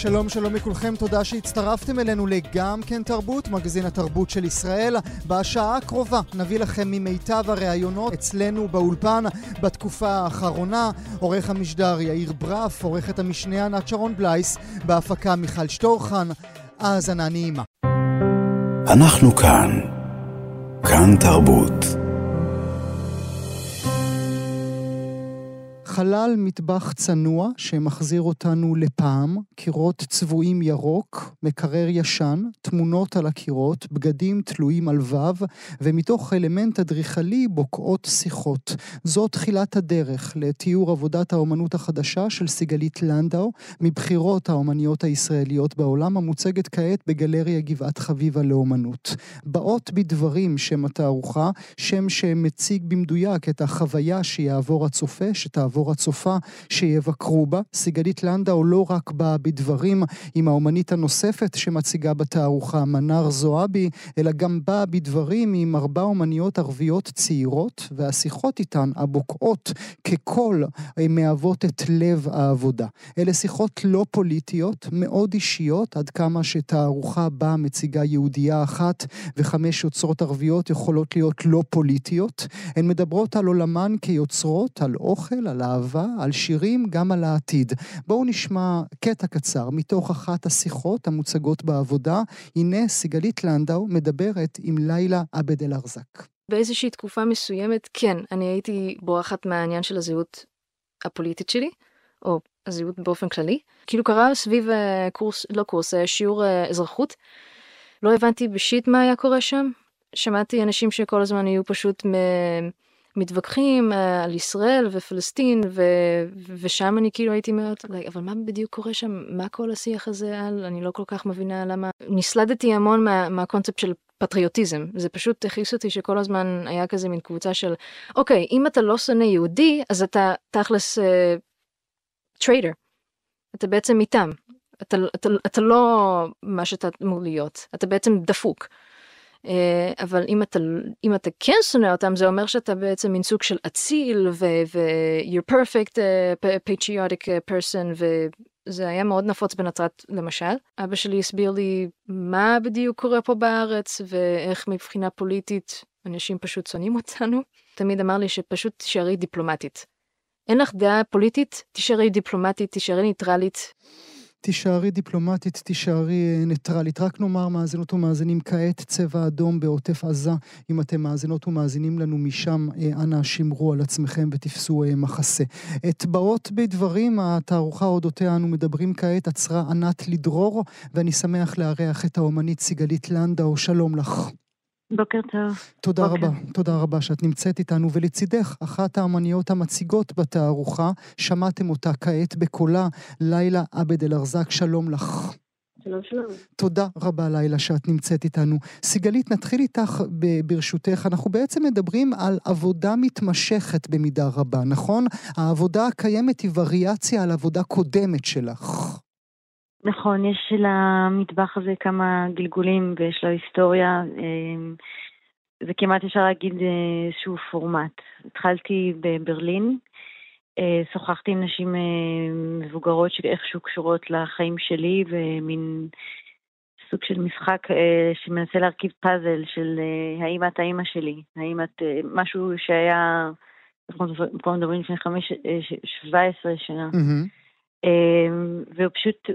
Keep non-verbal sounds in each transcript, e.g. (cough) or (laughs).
שלום שלום לכולכם, תודה שהצטרפתם אלינו לגם כן תרבות, מגזין התרבות של ישראל. בשעה הקרובה נביא לכם ממיטב הראיונות אצלנו באולפן בתקופה האחרונה. עורך המשדר יאיר ברף, עורכת המשנה ענת שרון בלייס, בהפקה מיכל שטורחן. האזנה נעימה. אנחנו כאן. כאן תרבות. חלל מטבח צנוע שמחזיר אותנו לפעם, קירות צבועים ירוק, מקרר ישן, תמונות על הקירות, בגדים תלויים על וו, ומתוך אלמנט אדריכלי בוקעות שיחות. זו תחילת הדרך לתיאור עבודת האומנות החדשה של סיגלית לנדאו, מבחירות האומניות הישראליות בעולם, המוצגת כעת בגלריה גבעת חביבה לאומנות. באות בדברים שם התערוכה, שם שמציג במדויק את החוויה שיעבור הצופה, שתעבור הצופה שיבקרו בה. סיגלית לנדאו לא רק באה בדברים עם האומנית הנוספת שמציגה בתערוכה, מנר זועבי, אלא גם באה בדברים עם ארבע אומניות ערביות צעירות, והשיחות איתן, הבוקעות כקול, מהוות את לב העבודה. אלה שיחות לא פוליטיות, מאוד אישיות, עד כמה שתערוכה בה מציגה יהודייה אחת וחמש יוצרות ערביות יכולות להיות לא פוליטיות. הן מדברות על עולמן כיוצרות, על אוכל, על אהבה, על שירים, גם על העתיד. בואו נשמע קטע קצר מתוך אחת השיחות המוצגות בעבודה. הנה סיגלית לנדאו מדברת עם לילה עבד אל-ארזק. באיזושהי תקופה מסוימת, כן, אני הייתי בורחת מהעניין של הזהות הפוליטית שלי, או הזהות באופן כללי. כאילו קרה סביב קורס, לא קורס, שיעור אזרחות. לא הבנתי בשיט מה היה קורה שם. שמעתי אנשים שכל הזמן היו פשוט מ... מתווכחים על ישראל ופלסטין ו... ושם אני כאילו הייתי אומרת אבל מה בדיוק קורה שם? מה כל השיח הזה על? אני לא כל כך מבינה למה נסלדתי המון מה... מהקונספט של פטריוטיזם. זה פשוט הכעיס אותי שכל הזמן היה כזה מין קבוצה של אוקיי אם אתה לא שונא יהודי אז אתה תכלס traitor uh, אתה בעצם איתם. אתה, אתה, אתה לא מה שאתה אמור להיות. אתה בעצם דפוק. אבל אם אתה אם אתה כן שונא אותם זה אומר שאתה בעצם מין סוג של אציל ו, ו you're perfect uh, patriotic person וזה היה מאוד נפוץ בנצרת למשל אבא שלי הסביר לי מה בדיוק קורה פה בארץ ואיך מבחינה פוליטית אנשים פשוט שונאים אותנו תמיד אמר לי שפשוט תישארי דיפלומטית. אין לך דעה פוליטית תישארי דיפלומטית תישארי ניטרלית. תישארי דיפלומטית, תישארי ניטרלית. רק נאמר, מאזינות ומאזינים, כעת צבע אדום בעוטף עזה. אם אתם מאזינות ומאזינים לנו משם, אנא שמרו על עצמכם ותפסו מחסה. את באות בדברים, התערוכה אודותיה אנו מדברים כעת, עצרה ענת לדרור, ואני שמח לארח את האומנית סיגלית לנדאו. שלום לך. בוקר טוב. תודה בוקר. רבה, תודה רבה שאת נמצאת איתנו, ולצידך אחת האמניות המציגות בתערוכה, שמעתם אותה כעת בקולה, לילה עבד אל-ארזק, שלום לך. שלום שלום. תודה רבה לילה שאת נמצאת איתנו. סיגלית, נתחיל איתך ברשותך. אנחנו בעצם מדברים על עבודה מתמשכת במידה רבה, נכון? העבודה הקיימת היא וריאציה על עבודה קודמת שלך. נכון, יש למטבח הזה כמה גלגולים ויש לו היסטוריה. אמ, זה כמעט אפשר להגיד אה, איזשהו פורמט. התחלתי בברלין, אה, שוחחתי עם נשים אה, מבוגרות שאיכשהו קשורות לחיים שלי, ומין סוג של משחק שמנסה להרכיב פאזל של האם את האימא שלי, האם את משהו שהיה, אנחנו מדברים לפני חמש, שבע עשרה שנה. Mm-hmm. והוא פשוט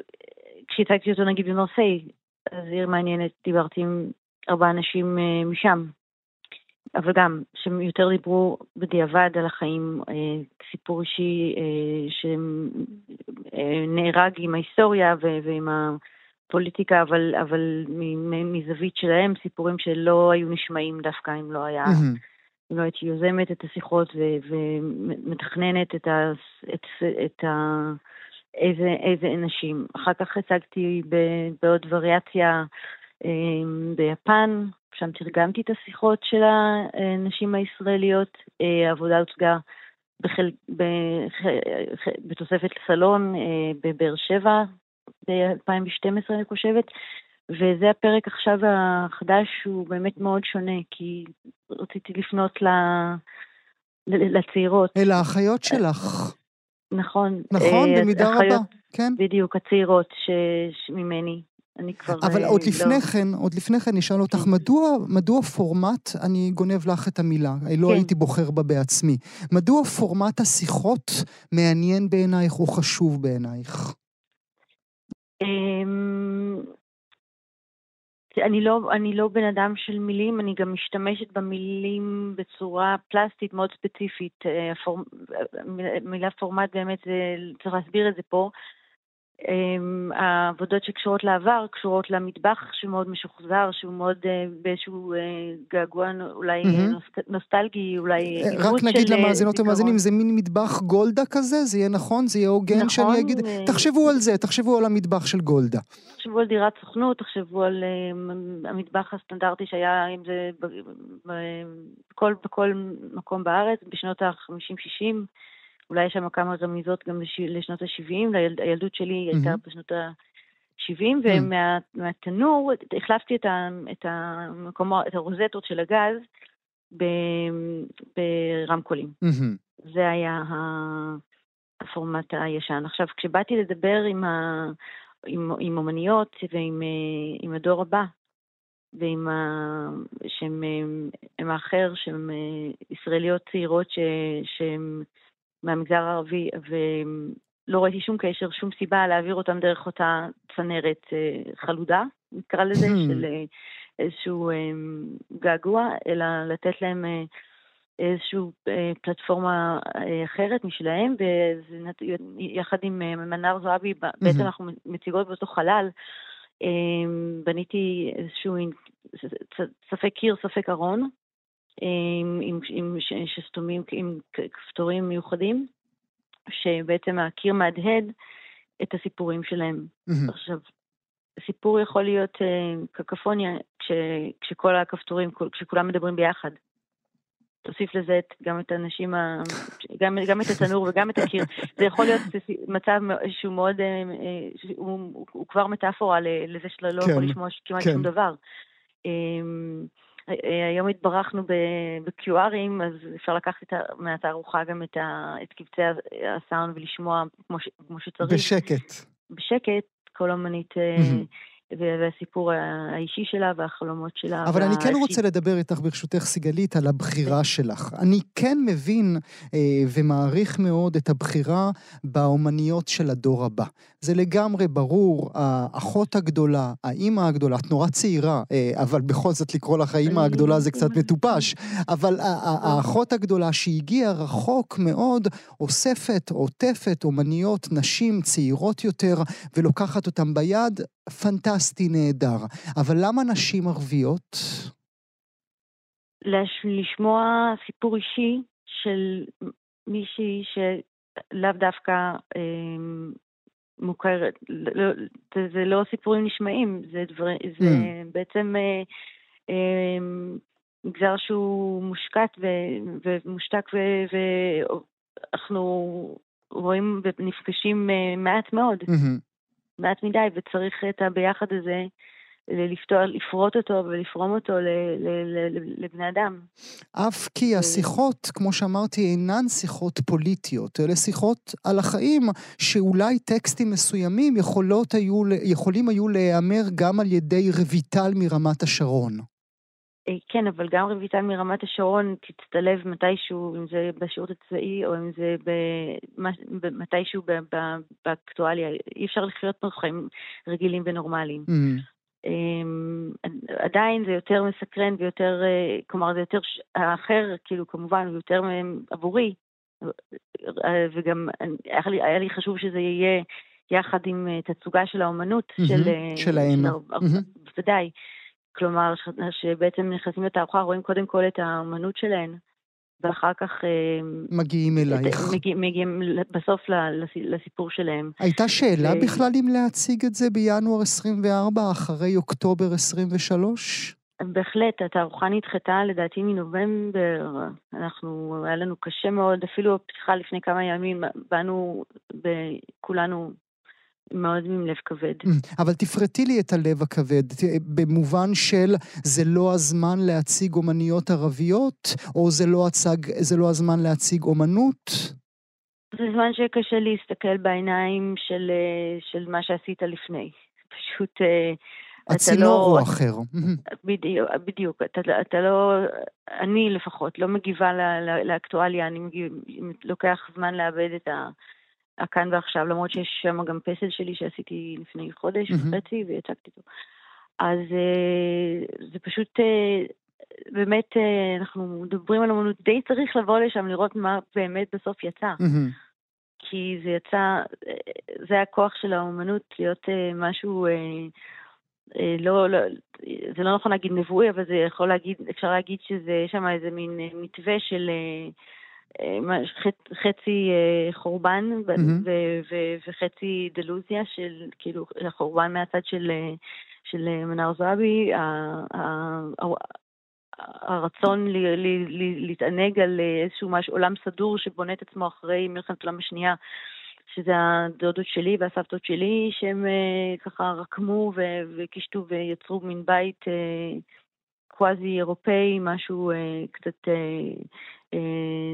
כשהצגתי אותו נגיד במרסיי, אז עיר מעניינת, דיברתי עם ארבעה אנשים uh, משם. אבל גם, שהם יותר דיברו בדיעבד על החיים, אה, סיפור אישי אה, שנהרג עם ההיסטוריה ו- ועם הפוליטיקה, אבל, אבל מזווית שלהם, סיפורים שלא היו נשמעים דווקא אם לא היה. אם לא הייתי יוזמת את השיחות ומתכננת את, ה- את, את, איזה, איזה אנשים. אחר כך הצגתי בעוד וריאציה ביפן, שם תרגמתי את השיחות של הנשים הישראליות, העבודה הוצגה בחל... בח... בתוספת סלון בבאר שבע ב-2012 אני חושבת, וזה הפרק עכשיו החדש שהוא באמת מאוד שונה, כי רציתי לפנות ל... לצעירות. אל האחיות שלך. נכון. נכון, אה, במידה רבה, כן. בדיוק, הצעירות ש... ממני. אני כבר... אבל עוד לא... לפני כן, עוד לפני כן נשאל אותך, כן. מדוע, מדוע פורמט, אני גונב לך את המילה, לא כן. הייתי בוחר בה בעצמי, מדוע פורמט השיחות מעניין בעינייך או חשוב בעינייך? אמ, אני לא, אני לא בן אדם של מילים, אני גם משתמשת במילים בצורה פלסטית מאוד ספציפית. אה, הפור... מילה פורמט באמת, צריך להסביר את זה פה. אמ, העבודות שקשורות לעבר קשורות למטבח שמאוד משוחזר, שהוא מאוד אה, באיזשהו אה, געגוע אולי mm-hmm. נוסטלגי, אולי. רק נגיד למאזינות ומאזינים, זה מין מטבח גולדה כזה? זה יהיה נכון? זה יהיה הוגן נכון, שאני אגיד? תחשבו על זה, תחשבו על המטבח של גולדה. תחשבו על דירת סוכנות, תחשבו על המטבח הסטנדרטי שהיה, אם זה בכל, בכל מקום בארץ, בשנות ה-50-60. אולי יש שם כמה רמיזות גם לשנות ה-70, הילדות שלי הייתה בשנות ה-70, ומהתנור החלפתי את, את, המקום, את הרוזטות של הגז ברמקולים. זה היה הפורמט הישן. עכשיו, כשבאתי לדבר עם, ה, עם, עם אומניות ועם עם הדור הבא, ועם ה... שהם הם האחר, שהן ישראליות צעירות שהן מהמגזר הערבי, ולא ראיתי שום קשר, שום סיבה להעביר אותם דרך אותה צנרת אה, חלודה, נקרא לזה, hmm. של אה, איזשהו אה, געגוע, אלא לתת להם איזושהי פלטפורמה אחרת משלהם, ויחד עם מנר זועבי, בעצם hmm. אנחנו מציגות באותו חלל. בניתי איזשהו ספק קיר, ספק ארון, עם, עם, עם, שסתומים עם כפתורים מיוחדים, שבעצם הקיר מהדהד את הסיפורים שלהם. Mm-hmm. עכשיו, סיפור יכול להיות uh, קקפוניה כש, כשכל הכפתורים, כשכולם מדברים ביחד. תוסיף לזה את, גם את האנשים, ה, גם, גם את התנור וגם את הקיר. זה יכול להיות מצב שהוא מאוד, uh, שהוא, הוא, הוא כבר מטאפורה לזה שאתה לא כן, יכול לשמוע כמעט כן. שום דבר. Um, היום התברכנו ב-QRים, אז אפשר לקחת מהתערוכה גם את, ה, את קבצי הסאונד ולשמוע כמו, ש, כמו שצריך. בשקט. בשקט, כל אמנית mm-hmm. והסיפור האישי שלה והחלומות שלה. אבל אני כן רוצה לדבר איתך, ברשותך, סיגלית, על הבחירה שלך. אני כן מבין אה, ומעריך מאוד את הבחירה באומניות של הדור הבא. זה לגמרי ברור, האחות הגדולה, האימא הגדולה, את נורא צעירה, אה, אבל בכל זאת לקרוא לך האימא הגדולה זה קצת מטופש, אבל האחות הגדולה שהגיעה רחוק מאוד, אוספת, עוטפת אומניות, נשים צעירות יותר, ולוקחת אותן ביד, פנטסטי, נהדר. אבל למה נשים ערביות? לשמוע סיפור אישי של מישהי שלאו דווקא אה, מוכרת, לא, זה, זה לא סיפורים נשמעים, זה, דבר, זה mm. בעצם אה, אה, מגזר שהוא מושקט ו, ומושתק ואנחנו רואים ונפגשים אה, מעט מאוד. Mm-hmm. מעט מדי, וצריך את הביחד הזה לפתור, לפרוט אותו ולפרום אותו לבני אדם. אף כי השיחות, כמו שאמרתי, אינן שיחות פוליטיות, אלה שיחות על החיים, שאולי טקסטים מסוימים היו, יכולים היו להיאמר גם על ידי רויטל מרמת השרון. אה, כן, אבל גם רויטל מרמת השרון תצטלב מתישהו, אם זה בשירות הצבאי או אם זה מתישהו באקטואליה. אי אפשר לחיות פה חיים רגילים ונורמליים. Mm. עדיין זה יותר מסקרן ויותר, אה, כלומר זה יותר האחר, כאילו כמובן, הוא יותר עבורי, אה, וגם היה לי, היה לי חשוב שזה יהיה יחד עם תצוגה של האומנות mm-hmm, של... שלהם. בוודאי. Mm-hmm. כלומר, שבעצם נכנסים לתערוכה, רואים קודם כל את האמנות שלהן ואחר כך... מגיעים אלייך. מגיעים, מגיעים בסוף לסיפור שלהם. הייתה שאלה ו... בכלל אם להציג את זה בינואר 24 אחרי אוקטובר 23? בהחלט, התערוכה נדחתה לדעתי מנובמבר, אנחנו, היה לנו קשה מאוד, אפילו הפתיחה לפני כמה ימים, באנו כולנו מאוד עם לב כבד. Mm, אבל תפרטי לי את הלב הכבד, במובן של זה לא הזמן להציג אומניות ערביות, או זה לא, הצג, זה לא הזמן להציג אומנות? זה זמן שקשה להסתכל בעיניים של, אה, של מה שעשית לפני. פשוט... אה, הצינור לא, הוא אחר. בדיוק, בדיוק. אתה, אתה לא, אני לפחות לא מגיבה לאקטואליה, אני מגיב, לוקח זמן לאבד את ה... הכאן ועכשיו, למרות שיש שם גם פסל שלי שעשיתי לפני חודש וחצי והצגתי אותו. אז אה, זה פשוט, אה, באמת, אה, אנחנו מדברים על אמנות, די צריך לבוא לשם לראות מה באמת בסוף יצא. כי זה יצא, זה הכוח של האומנות להיות משהו... לא, לא, זה לא נכון להגיד נבואי, אבל זה יכול להגיד, אפשר להגיד שזה שם איזה מין מתווה של חצי אה, חורבן וחצי דלוזיה של כאילו החורבן מהצד של, אה, של אה, מנאר זועבי, הרצון להתענג על איזשהו משהו, עולם סדור שבונה את עצמו אחרי מלחמת העולם השנייה, שזה הדודות שלי והסבתות שלי, שהם ככה רקמו וקישטו ויצרו מין בית קוואזי אירופאי, משהו קצת אה,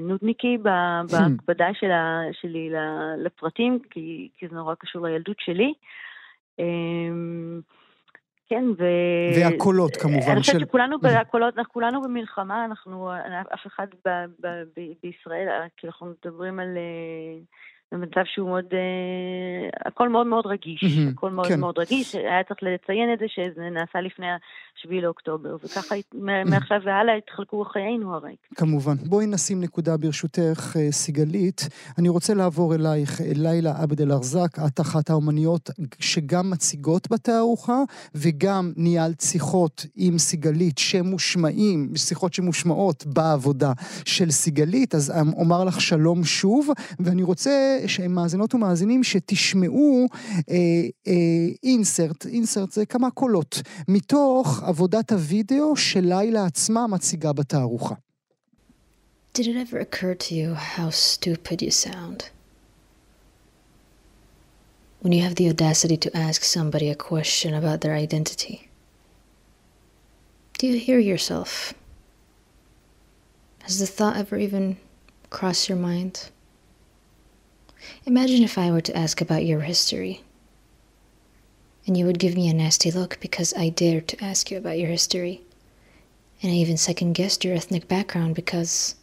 נודניקי hmm. בהקפדה שלה, שלי לפרטים, כי, כי זה נורא קשור לילדות שלי. אמ, כן, ו... והקולות כמובן. אני חושבת של... שכולנו בקולות, אנחנו כולנו במלחמה, אנחנו, אף אחד ב, ב, ב, בישראל, כי אנחנו מדברים על... אה, במצב שהוא מאוד, uh, הכל מאוד מאוד רגיש, mm-hmm, הכל מאוד כן. מאוד רגיש, היה צריך לציין את זה שזה נעשה לפני ה-7 לאוקטובר, וככה מעכשיו והלאה התחלקו חיינו הרי. כמובן. בואי נשים נקודה ברשותך, אה, סיגלית. אני רוצה לעבור אלייך, לילה עבד אל-ארזק, את אחת האומניות שגם מציגות בתערוכה, וגם ניהלת שיחות עם סיגלית שמושמעים, שיחות שמושמעות בעבודה של סיגלית, אז אומר לך שלום שוב, ואני רוצה מאזינות ומאזינים שתשמעו אינסרט, אה, אינסרט זה כמה קולות, מתוך עבודת הוידאו שלילה עצמה מציגה בתערוכה. Did it ever occur to you how stupid you sound? When you have the audacity to ask somebody a question about their identity? Do you hear yourself? Has the thought ever even crossed your mind? Imagine if I were to ask about your history, and you would give me a nasty look because I dared to ask you about your history, and I even second guessed your ethnic background because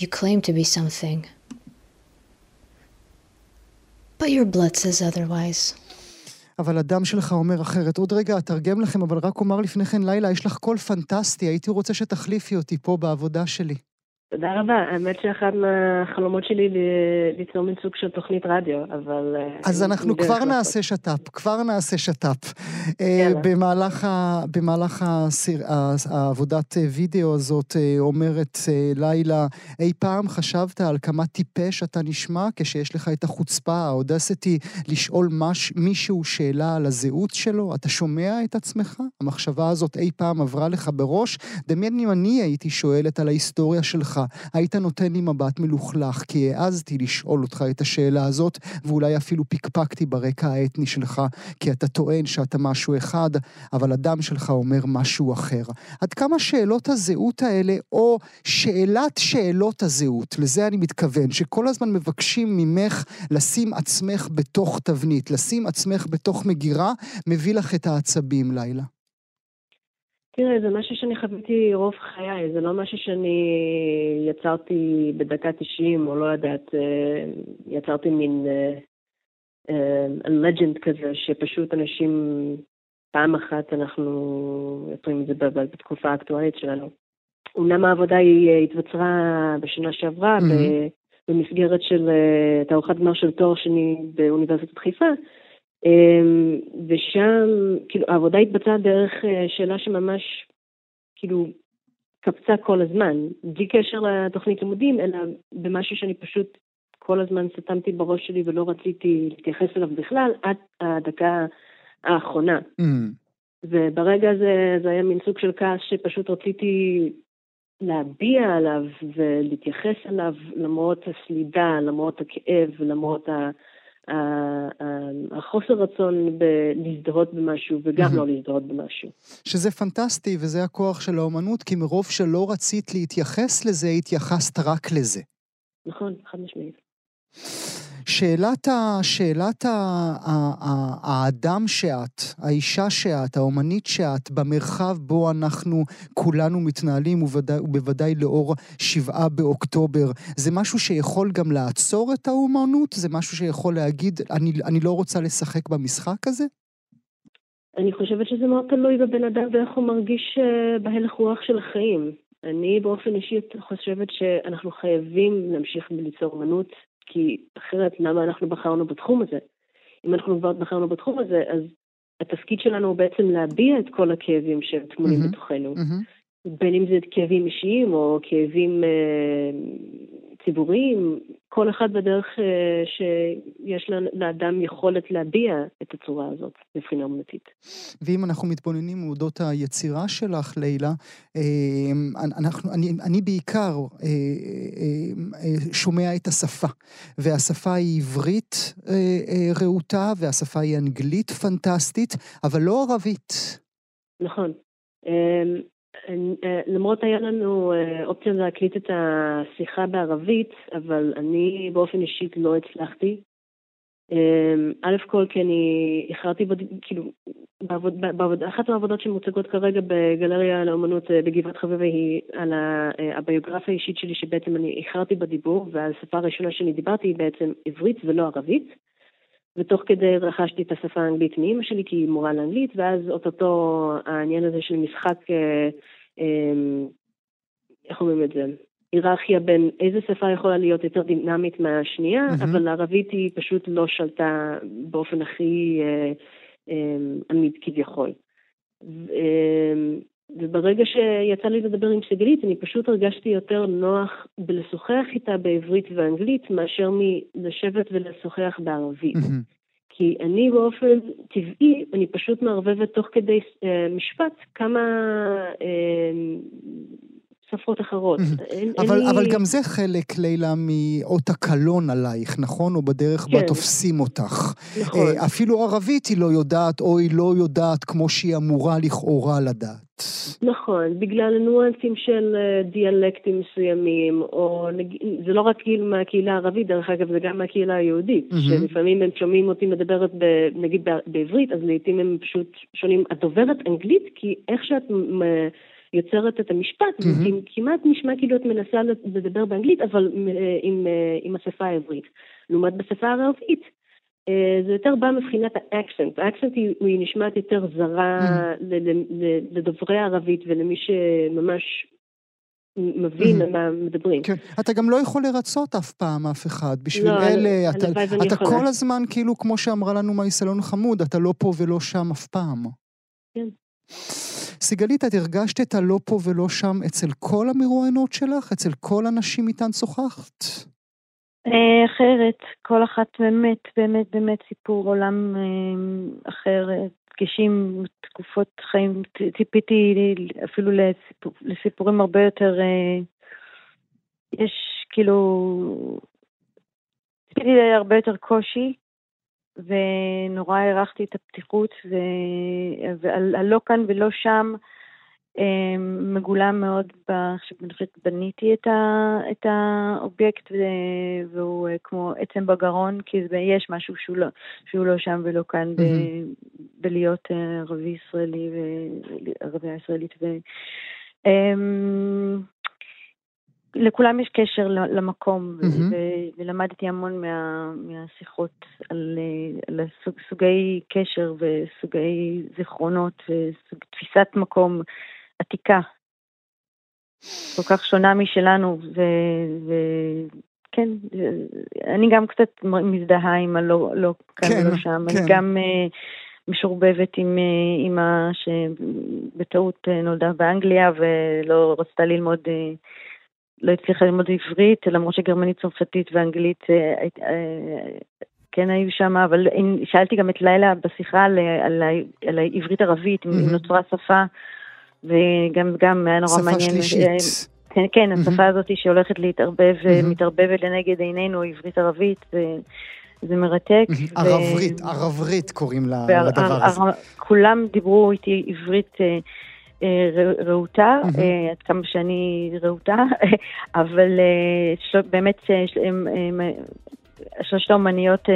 you claim to be something. But your blood says otherwise. אבל הדם שלך אומר אחרת. עוד רגע אתרגם לכם, אבל רק אומר לפני כן, לילה, יש לך קול פנטסטי, הייתי רוצה שתחליפי אותי פה בעבודה שלי. תודה רבה. האמת שאחד מהחלומות שלי ליצור מין סוג של תוכנית רדיו, אבל... אה, אז אנחנו כבר נעשה שת"פ, כבר נעשה שת"פ. אה, במהלך, ה, במהלך הסיר, העבודת וידאו הזאת אה, אומרת לילה, אי פעם חשבת על כמה טיפש אתה נשמע כשיש לך את החוצפה, האודסיטי, לשאול מש, מישהו שאלה על הזהות שלו? אתה שומע את עצמך? המחשבה הזאת אי פעם עברה לך בראש? דמיין אם אני הייתי שואלת על ההיסטוריה שלך. היית נותן לי מבט מלוכלך, כי העזתי לשאול אותך את השאלה הזאת, ואולי אפילו פקפקתי ברקע האתני שלך, כי אתה טוען שאתה משהו אחד, אבל הדם שלך אומר משהו אחר. עד כמה שאלות הזהות האלה, או שאלת שאלות הזהות, לזה אני מתכוון, שכל הזמן מבקשים ממך לשים עצמך בתוך תבנית, לשים עצמך בתוך מגירה, מביא לך את העצבים לילה. תראה, זה משהו שאני חוויתי רוב חיי, זה לא משהו שאני יצרתי בדקה 90, או לא יודעת, אה, יצרתי מין לג'נד uh, uh, כזה, שפשוט אנשים, פעם אחת אנחנו יוצרים את זה בתקופה האקטואלית שלנו. אומנם העבודה היא התבצרה בשנה שעברה, mm-hmm. במסגרת של תערוכת גמר של תואר שני באוניברסיטת חיפה, ושם, כאילו, העבודה התבצעה דרך אה, שאלה שממש, כאילו, קפצה כל הזמן, בלי קשר לתוכנית לימודים, אלא במשהו שאני פשוט כל הזמן סתמתי בראש שלי ולא רציתי להתייחס אליו בכלל, עד הדקה האחרונה. Mm. וברגע הזה זה היה מין סוג של כעס שפשוט רציתי להביע עליו ולהתייחס אליו למרות הסלידה, למרות הכאב, למרות ה... החוסר רצון להזדהות במשהו וגם לא להזדהות במשהו. שזה פנטסטי וזה הכוח של האומנות, כי מרוב שלא רצית להתייחס לזה, התייחסת רק לזה. נכון, חד משמעית. שאלת, ה, שאלת ה, ה, ה, האדם שאת, האישה שאת, האומנית שאת, במרחב בו אנחנו כולנו מתנהלים, ובוודאי, ובוודאי לאור שבעה באוקטובר, זה משהו שיכול גם לעצור את האומנות? זה משהו שיכול להגיד, אני, אני לא רוצה לשחק במשחק הזה? אני חושבת שזה מאוד תלוי בבן אדם ואיך הוא מרגיש אה, בהלך רוח של החיים. אני באופן אישי חושבת שאנחנו חייבים להמשיך ליצור אמנות כי אחרת למה אנחנו בחרנו בתחום הזה? אם אנחנו כבר בחרנו בתחום הזה, אז התפקיד שלנו הוא בעצם להביע את כל הכאבים שהם טמונים mm-hmm. בתוכנו. Mm-hmm. בין אם זה כאבים אישיים או כאבים אה, ציבוריים, כל אחד בדרך אה, שיש לאדם יכולת להביע את הצורה הזאת מבחינה אומנותית. ואם אנחנו מתבוננים מאודות היצירה שלך, לילה, אה, אנחנו, אני, אני בעיקר אה, שומע את השפה, והשפה היא עברית רהוטה, והשפה היא אנגלית פנטסטית, אבל לא ערבית. נכון. אה, למרות היה לנו אה, אופציה להקליט את השיחה בערבית, אבל אני באופן אישית לא הצלחתי. אה, א' כל כי אני איחרתי, כאילו, בעבוד, בעבוד, אחת מהעבודות שמוצגות כרגע בגלריה לאומנות בגבעת חביבה היא על הביוגרפיה האישית שלי, שבעצם אני איחרתי בדיבור, והשפה הראשונה שאני דיברתי היא בעצם עברית ולא ערבית. ותוך כדי רכשתי את השפה האנגלית מאימא שלי, כי היא מורה לאנגלית, ואז אוטוטו העניין הזה של משחק, אה, אה, איך אומרים את זה? היררכיה בין איזה שפה יכולה להיות יותר דינמית מהשנייה, mm-hmm. אבל הערבית היא פשוט לא שלטה באופן הכי אה, אה, עמיד כביכול. אה, וברגע שיצא לי לדבר עם סיגלית, אני פשוט הרגשתי יותר נוח בלשוחח איתה בעברית ואנגלית, מאשר מלשבת ולשוחח בערבית. כי אני באופן טבעי, אני פשוט מערבבת תוך כדי uh, משפט כמה uh, שפות אחרות. אין, אבל, אין אבל לי... גם זה חלק, לילה, מאות הקלון עלייך, נכון? או בדרך כן. בה תופסים אותך. נכון. אה, אפילו ערבית היא לא יודעת, או היא לא יודעת כמו שהיא אמורה לכאורה לדעת. נכון, בגלל הניואנסים של אה, דיאלקטים מסוימים, או זה לא רק מהקהילה הערבית, דרך אגב, זה גם מהקהילה היהודית, mm-hmm. שלפעמים הם שומעים אותי מדברת, ב, נגיד בעברית, אז לעיתים הם פשוט שונים. את דוברת אנגלית? כי איך שאת... יוצרת את המשפט, mm-hmm. כמעט נשמע כאילו את מנסה לדבר באנגלית, אבל אה, עם, אה, עם השפה העברית. לעומת בשפה הערבית, אה, זה יותר בא מבחינת האקסנט. האקסנט היא, היא נשמעת יותר זרה mm-hmm. לדוברי הערבית ולמי שממש מבין על מה מדברים. כן. אתה גם לא יכול לרצות אף פעם אף אחד. בשביל לא, אלה, אתה, אתה כל הזמן, כאילו, כמו שאמרה לנו מייסלון חמוד, אתה לא פה ולא שם אף פעם. כן. סיגלית, את הרגשת את הלא פה ולא שם אצל כל המרואיינות שלך? אצל כל הנשים איתן שוחחת? אה, אחרת, כל אחת באמת, באמת, באמת סיפור עולם אה, אחר, דגשים, תקופות חיים, ציפיתי אפילו לסיפור, לסיפורים הרבה יותר, אה, יש כאילו, ציפיתי להרבה יותר קושי, ונורא הערכתי את הפתיחות. והלא כאן ולא שם אמ, מגולם מאוד, עכשיו אני חושבת בניתי את, ה... את האובייקט, והוא אה, כמו עצם בגרון, כי יש משהו שהוא לא, שהוא לא שם ולא כאן. ב... בלהיות אה, ערבי ישראלי וערבייה ישראלית. ו... לכולם יש קשר למקום, mm-hmm. ולמדתי המון מה, מהשיחות על, על הסוג, סוגי קשר וסוגי זיכרונות ותפיסת מקום עתיקה, כל כך שונה משלנו, וכן, אני גם קצת מזדהה עם הלא לא כאן כן, ולא שם, כן. אני גם... משורבבת עם אימא שבטעות נולדה באנגליה ולא רצתה ללמוד, לא הצליחה ללמוד עברית, למרות שגרמנית צרפתית ואנגלית כן היו שם, אבל שאלתי גם את לילה בשיחה על, על, על העברית ערבית, אם mm-hmm. נוצרה שפה, וגם גם היה נורא מעניין. שפה שלישית. כן, כן, השפה הזאת שהולכת להתערבב ומתערבבת לנגד עינינו, עברית ערבית, זה מרתק. ערברית, ערברית קוראים לדבר הזה. כולם דיברו איתי עברית אה, אה, רהוטה, אה, עד כמה שאני רהוטה, (laughs) אבל באמת שלושת האומניות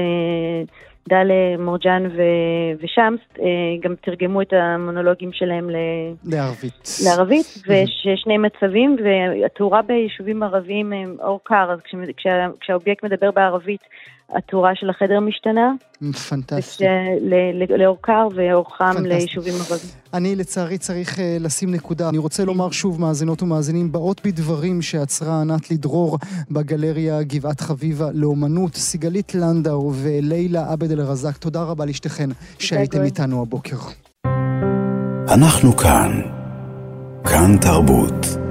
דלה, מורג'אן ו- ושמס אה, גם תרגמו את המונולוגים שלהם ל... לערבית. לערבית, ויש שני מצבים, והתאורה ביישובים ערביים הם אור קר, אז כשה, כשהאובייקט מדבר בערבית, התאורה של החדר משתנה. פנטסטי. לאור קר ואור חם ליישובים ערביים. אני לצערי צריך uh, לשים נקודה. אני רוצה לומר שוב, מאזינות ומאזינים, באות בדברים שעצרה ענת לדרור בגלריה גבעת חביבה לאומנות, סיגלית לנדאו ולילה עבד אל-רזק. תודה רבה לשתיכן שהייתם איתנו הבוקר. אנחנו כאן. כאן תרבות.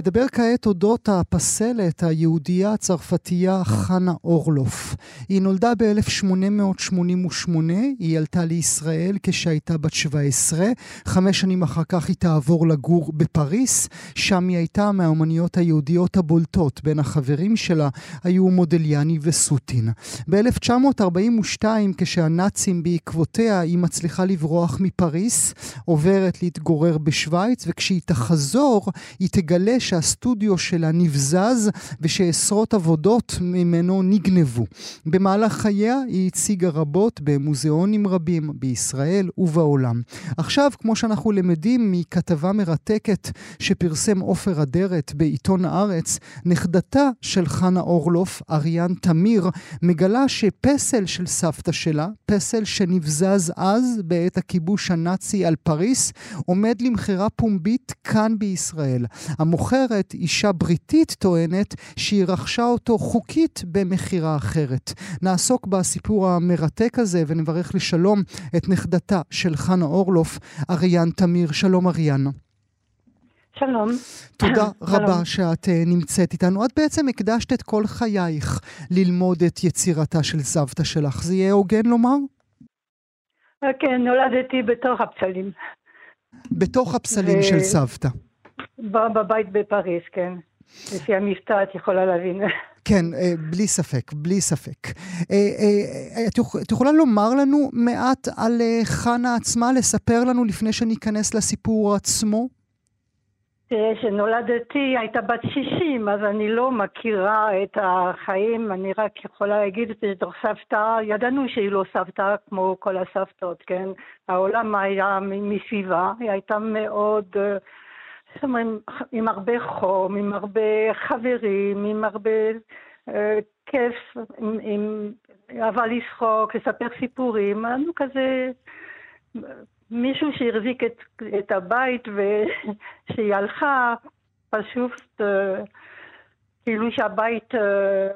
נדבר כעת אודות הפסלת היהודייה הצרפתייה חנה אורלוף. היא נולדה ב-1888, היא עלתה לישראל כשהייתה בת 17. חמש שנים אחר כך היא תעבור לגור בפריס, שם היא הייתה מהאומניות היהודיות הבולטות. בין החברים שלה היו מודליאני וסוטין. ב-1942, כשהנאצים בעקבותיה, היא מצליחה לברוח מפריס, עוברת להתגורר בשוויץ, וכשהיא תחזור, היא תגלה שהסטודיו שלה נבזז ושעשרות עבודות ממנו נגנבו. במהלך חייה היא הציגה רבות במוזיאונים רבים בישראל ובעולם. עכשיו, כמו שאנחנו למדים מכתבה מרתקת שפרסם עופר אדרת בעיתון הארץ, נכדתה של חנה אורלוף, אריאן תמיר, מגלה שפסל של סבתא שלה, פסל שנבזז אז בעת הכיבוש הנאצי על פריס, עומד למכירה פומבית כאן בישראל. המוכר אחרת, אישה בריטית טוענת שהיא רכשה אותו חוקית במכירה אחרת. נעסוק בסיפור המרתק הזה ונברך לשלום את נכדתה של חנה אורלוף, אריאן תמיר. שלום אריאן. שלום. תודה (coughs) רבה שאת uh, נמצאת איתנו. את בעצם הקדשת את כל חייך ללמוד את יצירתה של סבתא שלך. זה יהיה הוגן לומר? כן, נולדתי בתוך הפסלים. בתוך הפסלים ו... של סבתא. בבית בפריז, כן. לפי המבטא את יכולה להבין. כן, אה, בלי ספק, בלי ספק. אה, אה, את יכולה לומר לנו מעט על חנה עצמה, לספר לנו לפני שניכנס לסיפור עצמו? תראה, כשנולדתי הייתה בת 60, אז אני לא מכירה את החיים, אני רק יכולה להגיד שתוך סבתא, ידענו שהיא לא סבתא כמו כל הסבתות, כן? העולם היה מסביבה, היא הייתה מאוד... Uh, זאת אומרת, עם הרבה חום, עם הרבה חברים, עם הרבה אה, כיף, עם, עם אהבה לשחוק, לספר סיפורים, לנו כזה מישהו שהחזיק את, את הבית ושהיא (laughs) הלכה, פשוט אה, כאילו שהבית, אה,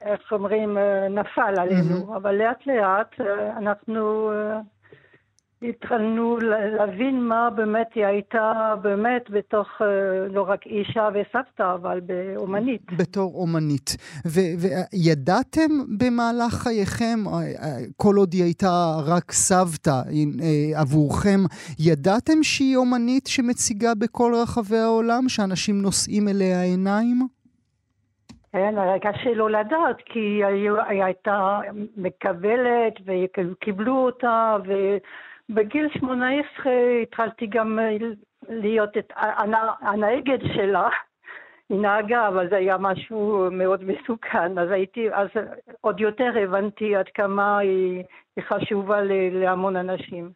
איך אומרים, אה, נפל עלינו, mm-hmm. אבל לאט לאט אה, אנחנו... התחלנו להבין מה באמת היא הייתה באמת בתוך אה, לא רק אישה וסבתא, אבל באומנית. בתור אומנית. וידעתם במהלך חייכם, אה, אה, כל עוד היא הייתה רק סבתא עבורכם, ידעתם שהיא אומנית שמציגה בכל רחבי העולם, שאנשים נושאים אליה עיניים? כן, קשה לא לדעת, כי היא הייתה מקבלת וקיבלו אותה, ו... בגיל 18 התחלתי גם אה, להיות את הנהגת שלה. היא נהגה, אבל זה היה משהו מאוד מסוכן. אז הייתי, אז עוד יותר הבנתי עד כמה היא, היא חשובה להמון אנשים.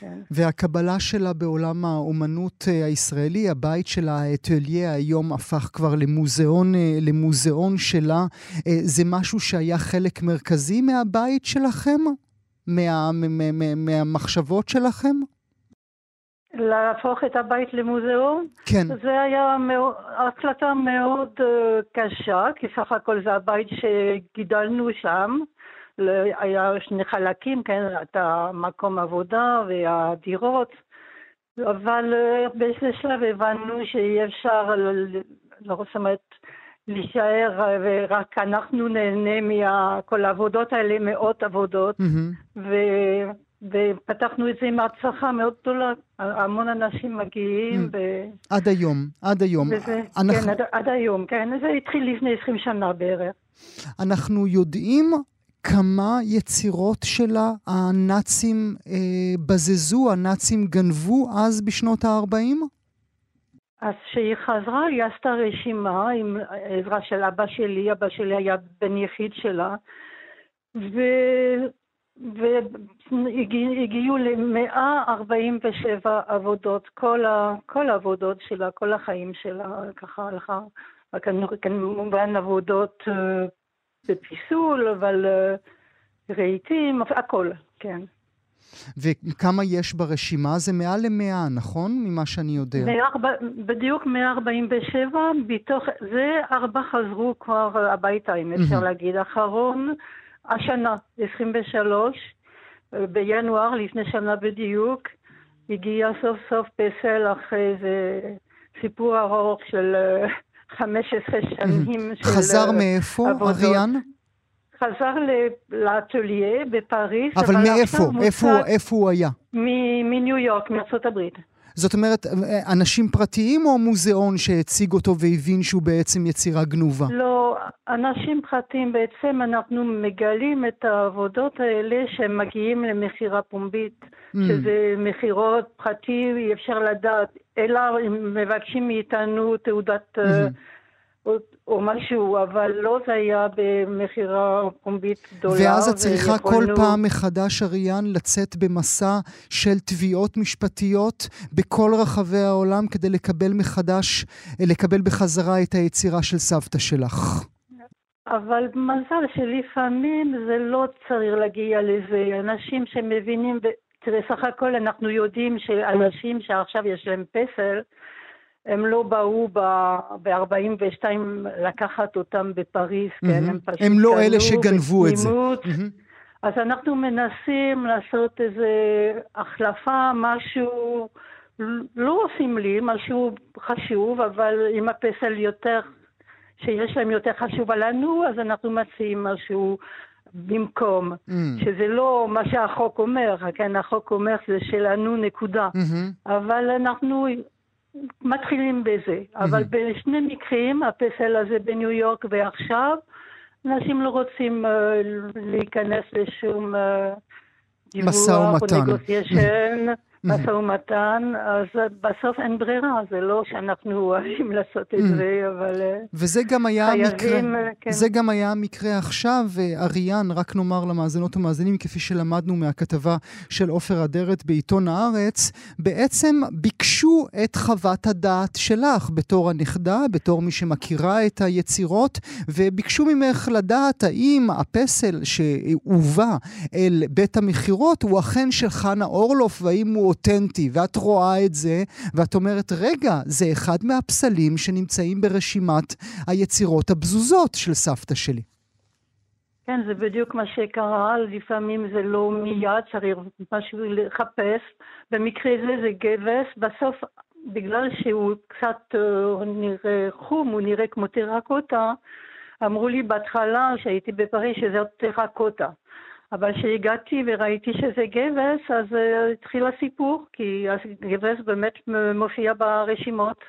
כן. והקבלה שלה בעולם האומנות אה, הישראלי, הבית שלה, האטליה, היום הפך כבר למוזיאון, אה, למוזיאון שלה. זה משהו שהיה חלק מרכזי מהבית שלכם? מה, מה, מה, מהמחשבות שלכם? להפוך את הבית למוזיאון? כן. זה היה מאוד, החלטה מאוד uh, קשה, כי סך הכל זה הבית שגידלנו שם. היה שני חלקים, כן, את המקום עבודה והדירות, אבל uh, באיזה שלב הבנו שאי אפשר, לא זאת אומרת, להישאר ורק אנחנו נהנה מכל העבודות האלה, מאות עבודות, mm-hmm. ו... ופתחנו את זה עם הצלחה מאוד גדולה, המון אנשים מגיעים. ו... עד היום, עד היום. וזה, אנחנו... כן, עד, עד היום, כן, זה התחיל לפני 20 שנה בערך. אנחנו יודעים כמה יצירות שלה הנאצים אה, בזזו, הנאצים גנבו אז בשנות ה-40? אז כשהיא חזרה, היא עשתה רשימה עם עזרה של אבא שלי, אבא שלי היה בן יחיד שלה, ו... והגיעו ל-147 עבודות, כל, ה, כל העבודות שלה, כל החיים שלה, ככה הלכה, כמובן עבודות אה, בפיסול, אבל אה, רהיטים, הכל, כן. וכמה יש ברשימה? זה מעל למאה, נכון? ממה שאני יודע. 104, בדיוק 147, בתוך זה ארבע חזרו כבר הביתה, אם אפשר להגיד. אחרון השנה, 23, בינואר, לפני שנה בדיוק, הגיע סוף סוף פסל אחרי איזה סיפור ארוך של 15 אה, שנים של חזר מאיפה, אריאן? חזר לאטוליה בפריז. אבל, אבל מאיפה? איפה, איפה הוא היה? מניו יורק, מארצות הברית. זאת אומרת, אנשים פרטיים או מוזיאון שהציג אותו והבין שהוא בעצם יצירה גנובה? לא, אנשים פרטיים בעצם אנחנו מגלים את העבודות האלה שהם מגיעים למכירה פומבית, mm. שזה מכירות פרטי, אי אפשר לדעת, אלא מבקשים מאיתנו תעודת... Mm-hmm. או משהו, אבל לא זה היה במכירה פומבית גדולה. ואז את צריכה ויכולנו... כל פעם מחדש, אריאן, לצאת במסע של תביעות משפטיות בכל רחבי העולם כדי לקבל מחדש, לקבל בחזרה את היצירה של סבתא שלך. אבל מזל שלפעמים זה לא צריך להגיע לזה. אנשים שמבינים, תראה, סך הכל אנחנו יודעים שאנשים שעכשיו יש להם פסל, הם לא באו ב-42 לקחת אותם בפריז, mm-hmm. כן, הם פשוט הם לא אלה שגנבו את זה. Mm-hmm. אז אנחנו מנסים לעשות איזה החלפה, משהו לא עושים לי, משהו חשוב, אבל אם הפסל יותר, שיש להם יותר חשוב עלינו, אז אנחנו מציעים משהו במקום, mm. שזה לא מה שהחוק אומר, כן, החוק אומר שזה שלנו נקודה, mm-hmm. אבל אנחנו מתחילים בזה. אבל בשני מקרים, הפסל הזה בניו יורק ועכשיו, אנשים לא רוצים uh, להיכנס לשום uh, משא ומתן. משא ומתן, אז בסוף אין ברירה, זה לא שאנחנו אוהבים (laughs) לעשות את mm. זה, אבל אה, וזה גם היה חייבים, המקרה, כן. זה גם היה המקרה עכשיו, אריאן, רק נאמר למאזינות ומאזינים, כפי שלמדנו מהכתבה של עופר אדרת בעיתון הארץ, בעצם ביקשו את חוות הדעת שלך בתור הנכדה, בתור מי שמכירה את היצירות, וביקשו ממך לדעת האם הפסל שהובא אל בית המכירות הוא אכן של חנה אורלוף, והאם הוא אותנטי, ואת רואה את זה, ואת אומרת, רגע, זה אחד מהפסלים שנמצאים ברשימת היצירות הבזוזות של סבתא שלי. כן, זה בדיוק מה שקרה, לפעמים זה לא מיד, צריך משהו לחפש. במקרה זה זה גבס, בסוף, בגלל שהוא קצת uh, נראה חום, הוא נראה כמו טרקוטה, אמרו לי בהתחלה, כשהייתי בפריז, שזה טרקוטה. אבל כשהגעתי וראיתי שזה גבס, אז uh, התחיל הסיפור, כי הגבס באמת מופיע ברשימות.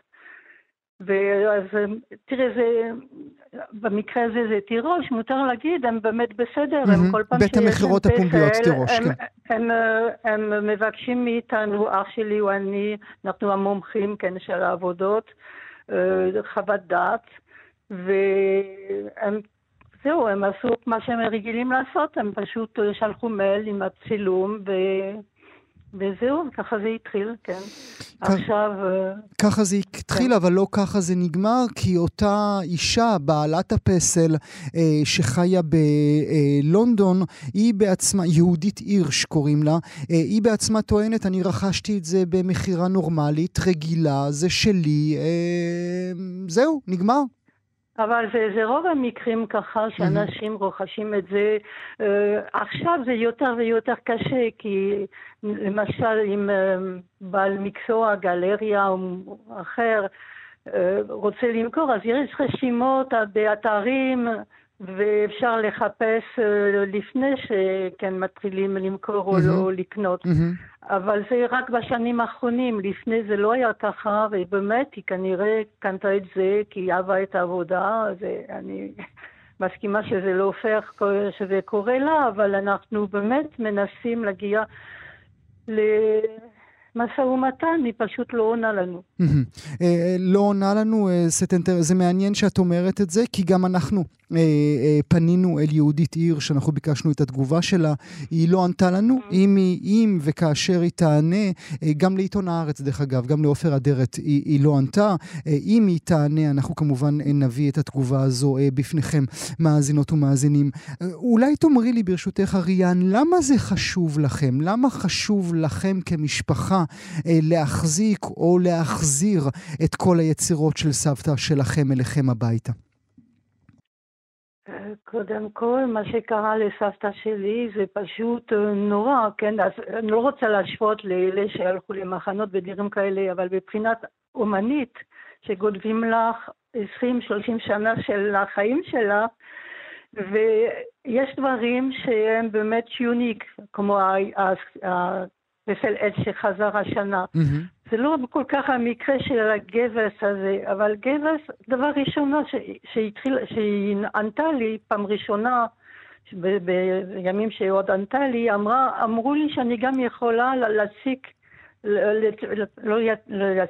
ואז תראה, זה, במקרה הזה זה תירוש, מותר להגיד, הם באמת בסדר, mm-hmm. הם כל פעם בית המכירות הפומביות תירוש, הם, כן. הם, הם, הם מבקשים מאיתנו, אח שלי או אני, אנחנו המומחים, כן, של העבודות, אה, חוות דעת, והם זהו, הם עשו מה שהם רגילים לעשות, הם פשוט שלחו מייל עם הצילום ו... וזהו, ככה זה התחיל, כן. עכשיו... אה, ככה זה התחיל, כן. אבל לא ככה זה נגמר, כי אותה אישה, בעלת הפסל, אה, שחיה בלונדון, היא בעצמה, יהודית הירש קוראים לה, היא בעצמה טוענת, אני רכשתי את זה במכירה נורמלית, רגילה, זה שלי, זהו, נגמר. אבל זה, זה רוב המקרים ככה שאנשים mm-hmm. רוכשים את זה. Uh, עכשיו זה יותר ויותר קשה, כי למשל אם uh, בעל מקצוע, גלריה או אחר, uh, רוצה למכור, אז יש רשימות באתרים ואפשר לחפש לפני שכן מתחילים למכור או לא לקנות. אבל זה רק בשנים האחרונים, לפני זה לא היה ככה, ובאמת היא כנראה קנתה את זה כי היא אהבה את העבודה, ואני (laughs) מסכימה שזה לא הופך שזה קורה לה, אבל אנחנו באמת מנסים להגיע ל... משא ומתן, היא פשוט לא עונה לנו. אה, לא עונה לנו, אה, סטנטר, זה מעניין שאת אומרת את זה, כי גם אנחנו אה, פנינו אל יהודית עיר, שאנחנו ביקשנו את התגובה שלה, היא לא ענתה לנו, אם, היא, אם וכאשר היא תענה, גם לעיתון הארץ דרך אגב, גם לעופר אדרת היא, היא לא ענתה, אם היא תענה, אנחנו כמובן נביא את התגובה הזו בפניכם, מאזינות ומאזינים. אולי תאמרי לי ברשותך, אריאן, למה זה חשוב לכם? למה חשוב לכם כמשפחה להחזיק או להחזיר את כל היצירות של סבתא שלכם אליכם הביתה? קודם כל, מה שקרה לסבתא שלי זה פשוט אה, נורא, כן? אז אני לא רוצה להשוות לאלה שהלכו למחנות ודברים כאלה, אבל מבחינת אומנית, שגונבים לך 20-30 שנה של החיים שלה, ויש דברים שהם באמת יוניק, כמו פסל עץ שחזר השנה. Mm-hmm. זה לא כל כך המקרה של הגבס הזה, אבל גבס, דבר ראשונה שהתחיל, שהיא ענתה לי פעם ראשונה, בימים שהיא עוד ענתה לי, אמרה, אמרו לי שאני גם יכולה להציג, לא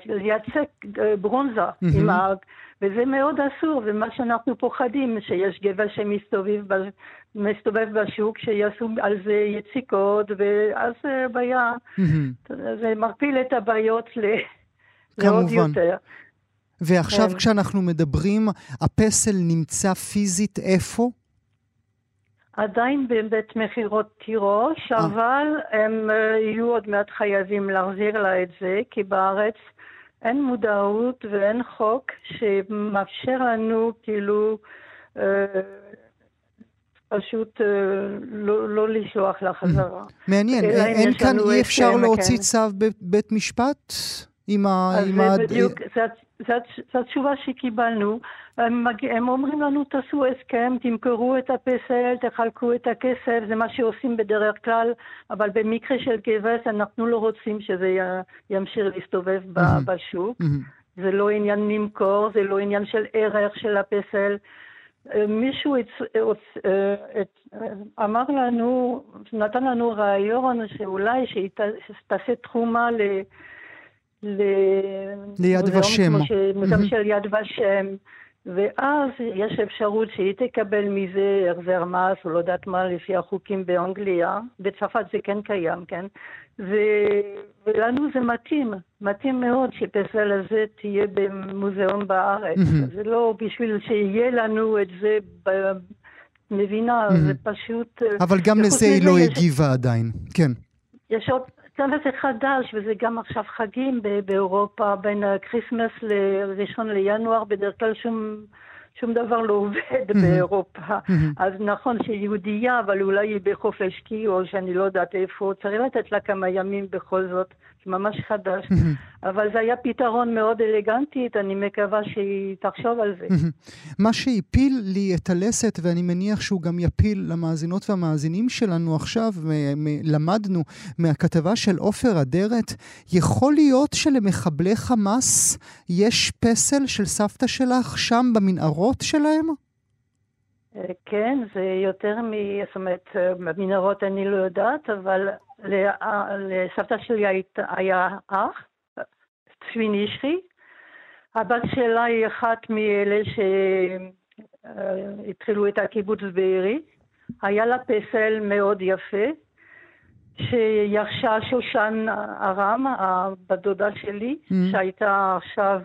לייצג אה, ברונזה mm-hmm. עם ה... וזה מאוד אסור, ומה שאנחנו פוחדים, שיש גבע שמסתובב מסתובב בשוק, שיעשו על זה יציקות, ואז בעיה, זה מרפיל את הבעיות לעוד יותר. ועכשיו כן. כשאנחנו מדברים, הפסל נמצא פיזית איפה? עדיין בבית מכירות תירוש, אה. אבל הם אה, יהיו עוד מעט חייבים להחזיר לה את זה, כי בארץ אין מודעות ואין חוק שמאפשר לנו כאילו אה, פשוט אה, לא, לא לשלוח לה חזרה. מעניין, אין כאן, אי אפשר להוציא כן. צו בבית משפט? עם ה... אז זה בדיוק, זו התשובה שקיבלנו. הם, הם אומרים לנו, תעשו הסכם, תמכרו את הפסל, תחלקו את הכסף, זה מה שעושים בדרך כלל, אבל במקרה של גבס אנחנו לא רוצים שזה ימשיך להסתובב. בשוק. זה לא עניין למכור, זה לא עניין של ערך של הפסל. מישהו את, את, את, אמר לנו, נתן לנו רעיון שאולי שהיא תעשה תחומה ל... ל... ליד ושם. מוזיאון mm-hmm. של יד ושם. ואז יש אפשרות שהיא תקבל מזה החזר מס, או לא יודעת מה, לפי החוקים באנגליה. בצרפת זה כן קיים, כן? ולנו זה מתאים, מתאים מאוד שפסל הזה תהיה במוזיאון בארץ. Mm-hmm. זה לא בשביל שיהיה לנו את זה ב... מבינה, mm-hmm. זה פשוט... אבל גם לזה היא לא הגיבה עדיין, כן. יש עוד צוות חדש, וזה גם עכשיו חגים באירופה, בין ה Christmas לראשון לינואר, בדרך כלל שום, שום דבר לא עובד באירופה. אז נכון שהיא יהודייה, אבל אולי היא בחופש סקי, או שאני לא יודעת איפה, צריך לתת לה כמה ימים בכל זאת. ממש חדש, אבל זה היה פתרון מאוד אלגנטי, אני מקווה שהיא תחשוב על זה. מה שהפיל לי את הלסת, ואני מניח שהוא גם יפיל למאזינות והמאזינים שלנו עכשיו, למדנו מהכתבה של עופר אדרת, יכול להיות שלמחבלי חמאס יש פסל של סבתא שלך שם במנהרות שלהם? אה, כן, זה יותר מ... זאת אומרת, במנהרות אני לא יודעת, אבל לסבתא שלי היה אח, צבי נשרי. הבת שלה היא אחת מאלה שהתחילו את הקיבוץ בארי. היה לה פסל מאוד יפה, שירשה שושן ארם, הבת דודה שלי, mm-hmm. שהייתה עכשיו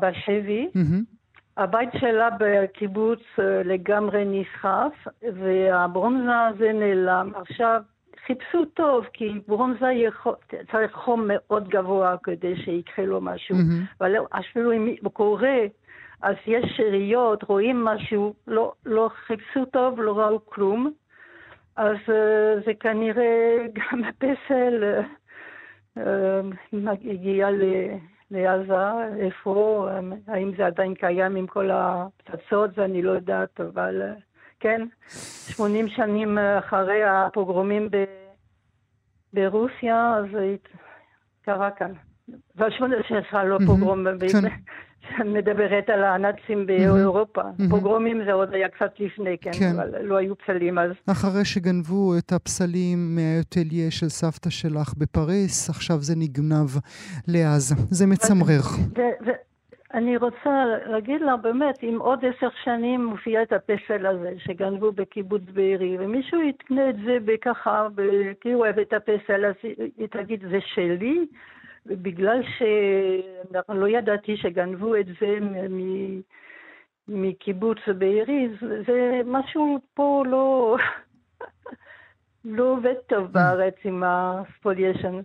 בשבי. Mm-hmm. הבית שלה בקיבוץ uh, לגמרי נסחף, והברונזה הזה נעלם. עכשיו, חיפשו טוב, כי ברונזה יכול, צריך חום מאוד גבוה כדי שיקרה לו משהו. Mm-hmm. אבל אפילו אם הוא קורא, אז יש שאריות, רואים משהו, לא, לא חיפשו טוב, לא ראו כלום. אז uh, זה כנראה גם (laughs) הפסל uh, הגיע לעזה, איפה, האם זה עדיין קיים עם כל הפצצות, זה אני לא יודעת, אבל כן, 80 שנים אחרי הפוגרומים ב, ברוסיה, זה קרה כאן. ועל שמונה שעשרה לא פוגרום. מדברת על הנאצים באירופה. פוגרומים זה עוד היה קצת לפני, כן, כן, אבל לא היו פסלים אז. אחרי שגנבו את הפסלים מהאטליה של סבתא שלך בפריס, עכשיו זה נגנב לעזה. זה מצמרר. אני רוצה להגיד לה, באמת, אם עוד עשר שנים מופיע את הפסל הזה שגנבו בקיבוץ בארי, ומישהו יקנה את זה בככה, כי הוא אוהב את הפסל, אז היא תגיד, זה שלי? בגלל שלא ידעתי שגנבו את זה מקיבוץ בארי, זה משהו פה לא, (laughs) לא עובד טוב בארץ עם הספוליישן.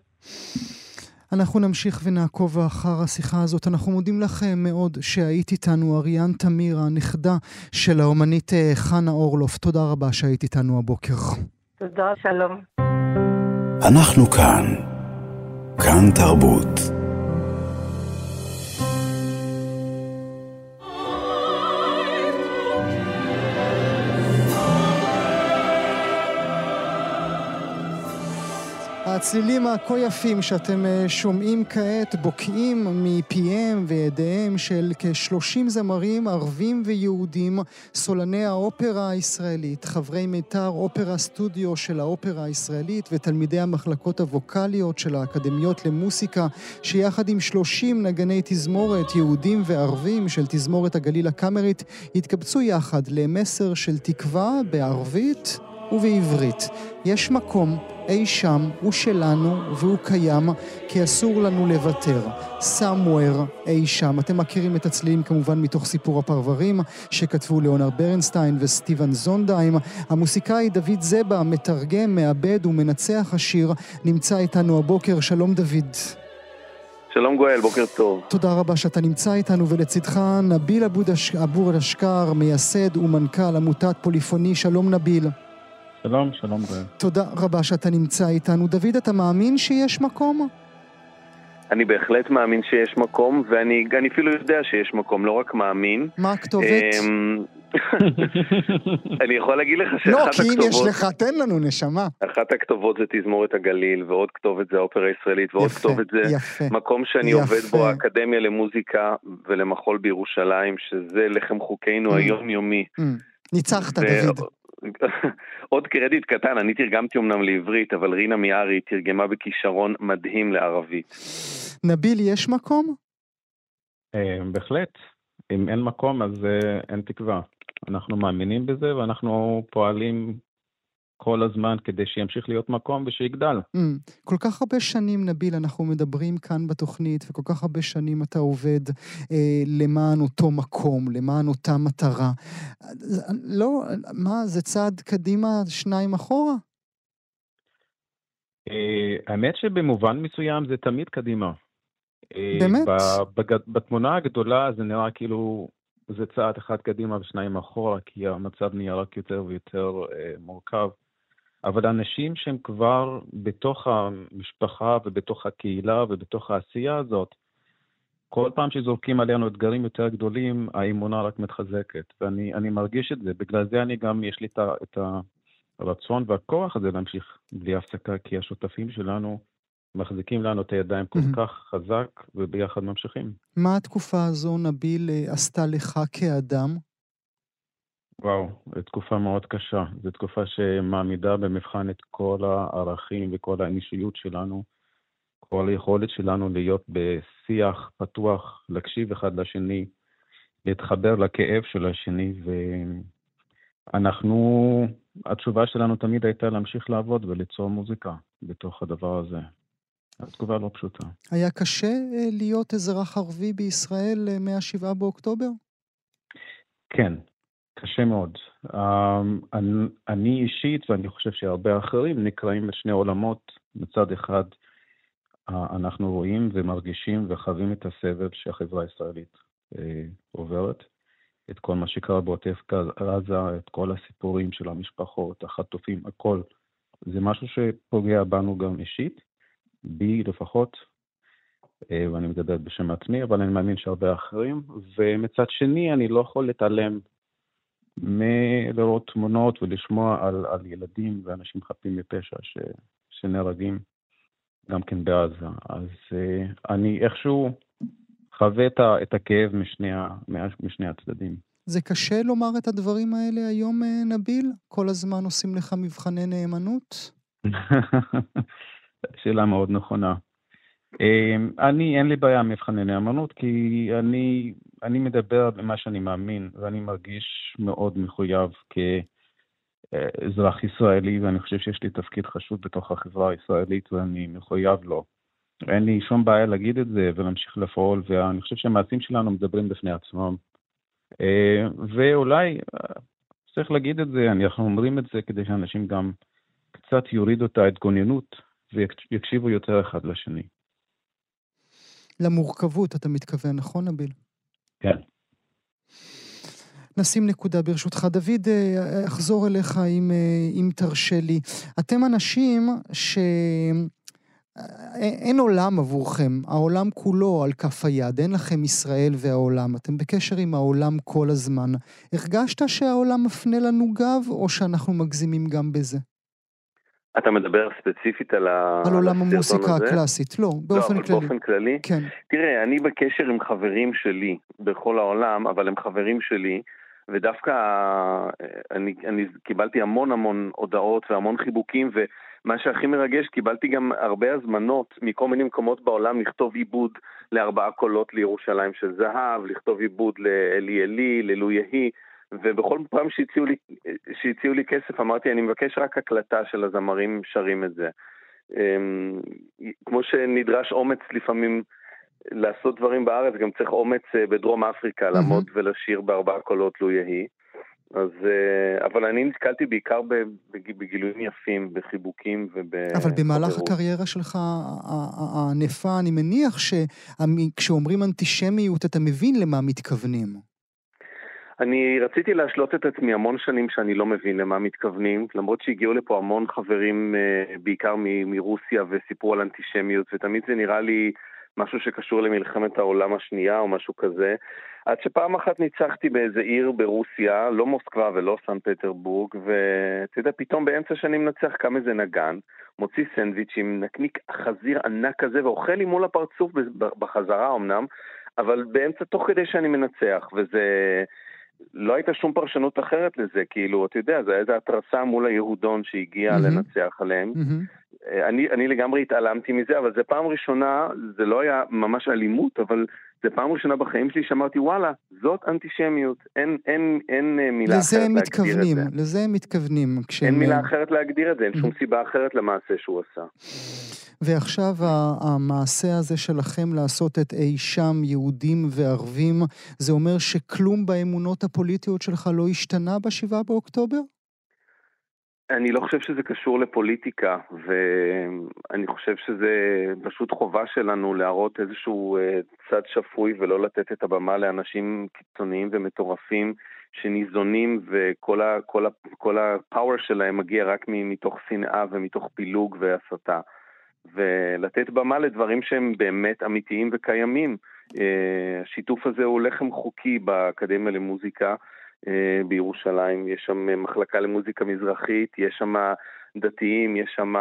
אנחנו נמשיך ונעקוב אחר השיחה הזאת. אנחנו מודים לך מאוד שהיית איתנו, אריאן תמיר, הנכדה של האומנית אה, חנה אורלוף. תודה רבה שהיית איתנו הבוקר. תודה, שלום. אנחנו כאן. כאן תרבות. הצלילים הכה יפים שאתם אה, שומעים כעת בוקעים מפיהם וידיהם של כ-30 זמרים ערבים ויהודים, סולני האופרה הישראלית, חברי מיתר אופרה סטודיו של האופרה הישראלית ותלמידי המחלקות הווקאליות של האקדמיות למוסיקה, שיחד עם 30 נגני תזמורת יהודים וערבים של תזמורת הגליל הקאמרית, התקבצו יחד למסר של תקווה בערבית ובעברית. יש מקום אי שם, הוא שלנו והוא קיים, כי אסור לנו לוותר. somewhere אי שם. אתם מכירים את הצלילים כמובן מתוך סיפור הפרברים, שכתבו ליאונרד ברנסטיין וסטיבן זונדהיים. המוסיקאי דוד זבה, מתרגם, מעבד ומנצח השיר, נמצא איתנו הבוקר. שלום דוד. שלום גואל, בוקר טוב. תודה רבה שאתה נמצא איתנו, ולצידך נביל אבו אשכר, מייסד ומנכ"ל עמותת פוליפוני. שלום נביל. שלום, שלום. תודה רבה שאתה נמצא איתנו. דוד, אתה מאמין שיש מקום? אני בהחלט מאמין שיש מקום, ואני אפילו יודע שיש מקום, לא רק מאמין. מה הכתובת? אמ, (laughs) אני יכול להגיד לך שאחת הכתובות... לא, כי אם יש לך, תן לנו, נשמה. אחת הכתובות זה תזמורת הגליל, ועוד כתובת זה האופרה הישראלית, ועוד יפה, כתובת זה יפה, מקום שאני יפה. עובד בו, האקדמיה למוזיקה ולמחול בירושלים, שזה לחם חוקנו mm. היומיומי. Mm. ניצחת. דוד. עוד קרדיט קטן, אני תרגמתי אמנם לעברית, אבל רינה מיארי תרגמה בכישרון מדהים לערבית. נביל, יש מקום? אה, בהחלט. אם אין מקום, אז אה, אין תקווה. אנחנו מאמינים בזה ואנחנו פועלים כל הזמן כדי שימשיך להיות מקום ושיגדל. Mm, כל כך הרבה שנים, נביל, אנחנו מדברים כאן בתוכנית, וכל כך הרבה שנים אתה עובד אה, למען אותו מקום, למען אותה מטרה. לא, מה, זה צעד קדימה, שניים אחורה? אה, האמת שבמובן מסוים זה תמיד קדימה. אה, באמת? בתמונה הגדולה זה נראה כאילו זה צעד אחד קדימה ושניים אחורה, כי המצב נהיה רק יותר ויותר אה, מורכב. אבל אנשים שהם כבר בתוך המשפחה ובתוך הקהילה ובתוך העשייה הזאת, כל פעם שזורקים עלינו אתגרים יותר גדולים, האמונה רק מתחזקת. ואני מרגיש את זה. בגלל זה אני גם, יש לי את הרצון והכוח הזה להמשיך בלי הפסקה, כי השותפים שלנו מחזיקים לנו את הידיים כל כך חזק, וביחד ממשיכים. מה התקופה הזו, נביל, אה, עשתה לך כאדם? וואו, זו תקופה מאוד קשה. זו תקופה שמעמידה במבחן את כל הערכים וכל האנושיות שלנו, כל היכולת שלנו להיות בשיח פתוח, להקשיב אחד לשני, להתחבר לכאב של השני, ואנחנו התשובה שלנו תמיד הייתה להמשיך לעבוד וליצור מוזיקה בתוך הדבר הזה. התגובה לא פשוטה. היה קשה אה, להיות אזרח ערבי בישראל אה, מ-7 באוקטובר? כן, קשה מאוד. אמ, אני אישית, ואני חושב שהרבה אחרים, נקראים לשני עולמות. מצד אחד, אנחנו רואים ומרגישים וחווים את הסבל שהחברה הישראלית אה, עוברת. את כל מה שקרה בעוטף עזה, את כל הסיפורים של המשפחות, החטופים, הכל. זה משהו שפוגע בנו גם אישית, בי לפחות, אה, ואני מדבר בשם עצמי, אבל אני מאמין שהרבה אחרים. ומצד שני, אני לא יכול להתעלם מלראות תמונות ולשמוע על, על ילדים ואנשים חפים מפשע ש, שנהרגים גם כן בעזה. אז uh, אני איכשהו חווה את, את הכאב משני, משני הצדדים. זה קשה לומר את הדברים האלה היום, אה, נביל? כל הזמן עושים לך מבחני נאמנות? (laughs) שאלה מאוד נכונה. אמ, אני, אין לי בעיה עם מבחני נאמנות, כי אני, אני מדבר במה שאני מאמין, ואני מרגיש מאוד מחויב כאזרח ישראלי, ואני חושב שיש לי תפקיד חשוב בתוך החברה הישראלית, ואני מחויב לו. אין לי שום בעיה להגיד את זה ולהמשיך לפעול, ואני חושב שהמעשים שלנו מדברים בפני עצמם. אמ, ואולי אה, צריך להגיד את זה, אנחנו אומרים את זה כדי שאנשים גם קצת יורידו את ההתגוננות ויקשיבו יותר אחד לשני. למורכבות, אתה מתכוון, נכון, נביל? כן. נשים נקודה ברשותך. דוד, אה, אחזור אליך אם, אה, אם תרשה לי. אתם אנשים ש... אה, אין עולם עבורכם, העולם כולו על כף היד, אין לכם ישראל והעולם, אתם בקשר עם העולם כל הזמן. הרגשת שהעולם מפנה לנו גב, או שאנחנו מגזימים גם בזה? אתה מדבר ספציפית על, על עולם המוסיקה הזה? הקלאסית, לא, באופן לא, כללי. באופן כללי? כן. תראה, אני בקשר עם חברים שלי בכל העולם, אבל הם חברים שלי, ודווקא אני, אני קיבלתי המון המון הודעות והמון חיבוקים, ומה שהכי מרגש, קיבלתי גם הרבה הזמנות מכל מיני מקומות בעולם לכתוב עיבוד לארבעה קולות לירושלים של זהב, לכתוב עיבוד לאלי אלי, ללו יהי. ובכל פעם שהציעו לי, שהציעו לי כסף אמרתי, אני מבקש רק הקלטה של הזמרים שרים את זה. אמ, כמו שנדרש אומץ לפעמים לעשות דברים בארץ, גם צריך אומץ אה, בדרום אפריקה. לעמוד ולשיר בארבעה קולות לו יהי. אז, אה, אבל אני נתקלתי בעיקר בגילויים יפים, בחיבוקים וב... אבל במהלך הקריירה שלך הענפה, אני מניח שכשאומרים אנטישמיות, אתה מבין למה מתכוונים. אני רציתי להשלות את עצמי המון שנים שאני לא מבין למה מתכוונים, למרות שהגיעו לפה המון חברים, אה, בעיקר מרוסיה, וסיפרו על אנטישמיות, ותמיד זה נראה לי משהו שקשור למלחמת העולם השנייה או משהו כזה. עד שפעם אחת ניצחתי באיזה עיר ברוסיה, לא מוסקבה ולא סן פטרבורג, ואתה יודע, פתאום באמצע שאני מנצח קם איזה נגן, מוציא סנדוויץ' עם נקניק חזיר ענק כזה, ואוכל לי מול הפרצוף בחזרה אמנם, אבל באמצע, תוך כדי שאני מנצח, וזה... לא הייתה שום פרשנות אחרת לזה, כאילו, אתה יודע, היה איזו התרסה מול היהודון שהגיע mm-hmm. לנצח עליהם. Mm-hmm. אני, אני לגמרי התעלמתי מזה, אבל זו פעם ראשונה, זה לא היה ממש אלימות, אבל זו פעם ראשונה בחיים שלי שאמרתי, וואלה, זאת אנטישמיות. אין, אין, אין אה, מילה אחרת להגדיר מתכוונים, את זה. לזה הם מתכוונים. כשהם... אין מילה אחרת להגדיר את זה, אין שום סיבה אחרת למעשה שהוא עשה. ועכשיו המעשה הזה שלכם לעשות את אי שם יהודים וערבים, זה אומר שכלום באמונות הפוליטיות שלך לא השתנה בשבעה באוקטובר? אני לא חושב שזה קשור לפוליטיקה, ואני חושב שזה פשוט חובה שלנו להראות איזשהו אה, צד שפוי ולא לתת את הבמה לאנשים קיצוניים ומטורפים שניזונים וכל הפאוור שלהם מגיע רק מתוך שנאה ומתוך פילוג והסתה. ולתת במה לדברים שהם באמת אמיתיים וקיימים. אה, השיתוף הזה הוא לחם חוקי באקדמיה למוזיקה בירושלים, יש שם מחלקה למוזיקה מזרחית, יש שם דתיים, יש שם,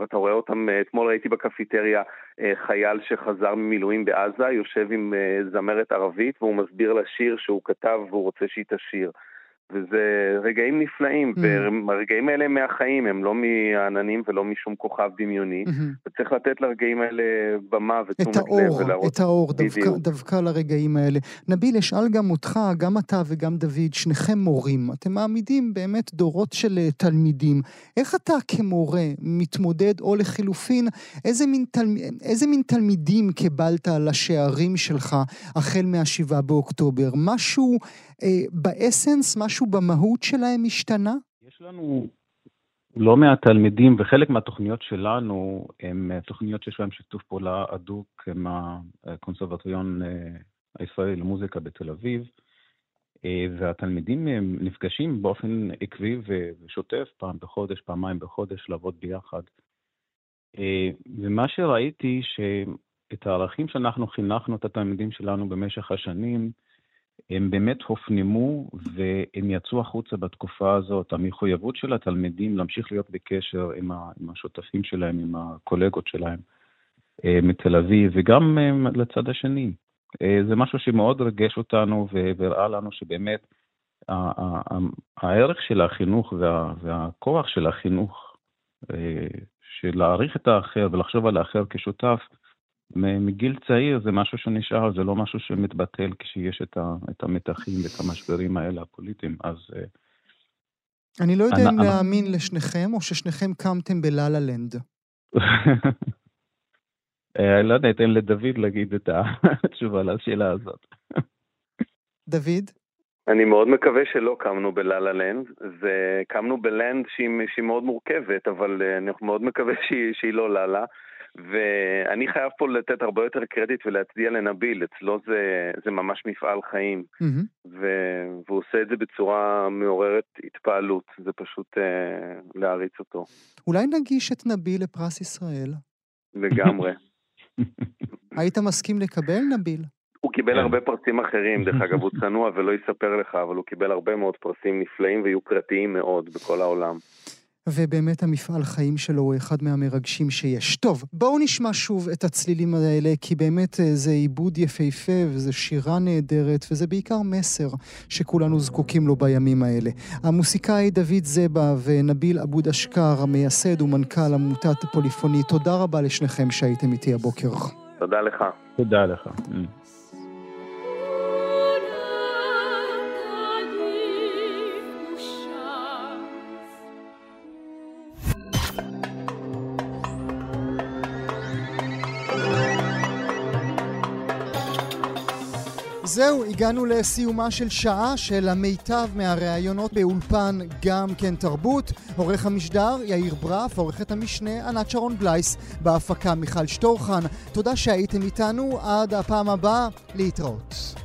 ואתה רואה אותם, אתמול ראיתי בקפיטריה אה, חייל שחזר ממילואים בעזה, יושב עם זמרת ערבית והוא מסביר לה שיר שהוא כתב והוא רוצה שהיא תשיר. וזה רגעים נפלאים, mm-hmm. והרגעים האלה הם מהחיים, הם לא מהעננים ולא משום כוכב דמיוני, mm-hmm. וצריך לתת לרגעים האלה במה ותשומת לב ולהראות... את האור, דווקא, דווקא לרגעים האלה. נביל, אשאל גם אותך, גם אתה וגם דוד, שניכם מורים. אתם מעמידים באמת דורות של אה, תלמידים. איך אתה כמורה מתמודד, או לחילופין, איזה מין, תל... איזה מין תלמידים קיבלת לשערים שלך החל מהשבעה באוקטובר? משהו באסנס, משהו במהות שלהם השתנה? יש לנו לא מעט תלמידים, וחלק מהתוכניות שלנו הן תוכניות שיש להן שיתוף פעולה הדוק עם הקונסרבטוריון אה, הישראלי למוזיקה בתל אביב, אה, והתלמידים נפגשים באופן עקבי ושוטף, פעם בחודש, פעמיים בחודש, לעבוד ביחד. ומה שראיתי, שאת הערכים שאנחנו חינכנו את התלמידים שלנו במשך השנים, הם באמת הופנמו והם יצאו החוצה בתקופה הזאת. המחויבות של התלמידים להמשיך להיות בקשר עם, השותפים שלהם, עם הקולגות שלהם אה, מתל אביב, וגם אה, לצד השני. אה, זה משהו שמאוד ריגש אותנו והראה לנו שבאמת הערך של החינוך וה, והכוח של החינוך, של להעריך את האחר ולחשוב על האחר כשותף, מגיל צעיר זה משהו שנשאר, זה לא משהו שמתבטל כשיש את, ה, את המתחים ואת המשברים האלה הפוליטיים, אז... אה, אני לא יודע אני, אם אני... להאמין לשניכם, או ששניכם קמתם בלה-לה לנד. (laughs) אה, אני לא יודע, אתן לדוד להגיד את (laughs) התשובה לשאלה הזאת. דוד? אני מאוד מקווה שלא קמנו בלה-לה לנד, וקמנו בלנד שהיא, שהיא מאוד מורכבת, אבל אה, אני מאוד מקווה שהיא, שהיא לא לה-לה. ואני חייב פה לתת הרבה יותר קרדיט ולהצדיע לנביל, אצלו זה, זה ממש מפעל חיים, mm-hmm. ו, והוא עושה את זה בצורה מעוררת התפעלות, זה פשוט אה, להעריץ אותו. אולי נגיש את נביל לפרס ישראל? לגמרי. (laughs) היית מסכים לקבל, נביל? הוא קיבל הרבה פרסים אחרים, דרך אגב, הוא צנוע ולא יספר לך, אבל הוא קיבל הרבה מאוד פרסים נפלאים ויוקרתיים מאוד בכל העולם. ובאמת המפעל חיים שלו הוא אחד מהמרגשים שיש. טוב, בואו נשמע שוב את הצלילים האלה, כי באמת אה, זה עיבוד יפהפה וזה שירה נהדרת, וזה בעיקר מסר שכולנו זקוקים לו בימים האלה. המוסיקאי דוד זבה ונביל עבוד אשכר, המייסד ומנכ"ל עמותת פוליפוני, תודה רבה לשניכם שהייתם איתי הבוקר. תודה לך. תודה לך. זהו, הגענו לסיומה של שעה של המיטב מהראיונות באולפן גם כן תרבות. עורך המשדר יאיר ברף, עורכת המשנה ענת שרון בלייס, בהפקה מיכל שטורחן. תודה שהייתם איתנו, עד הפעם הבאה, להתראות.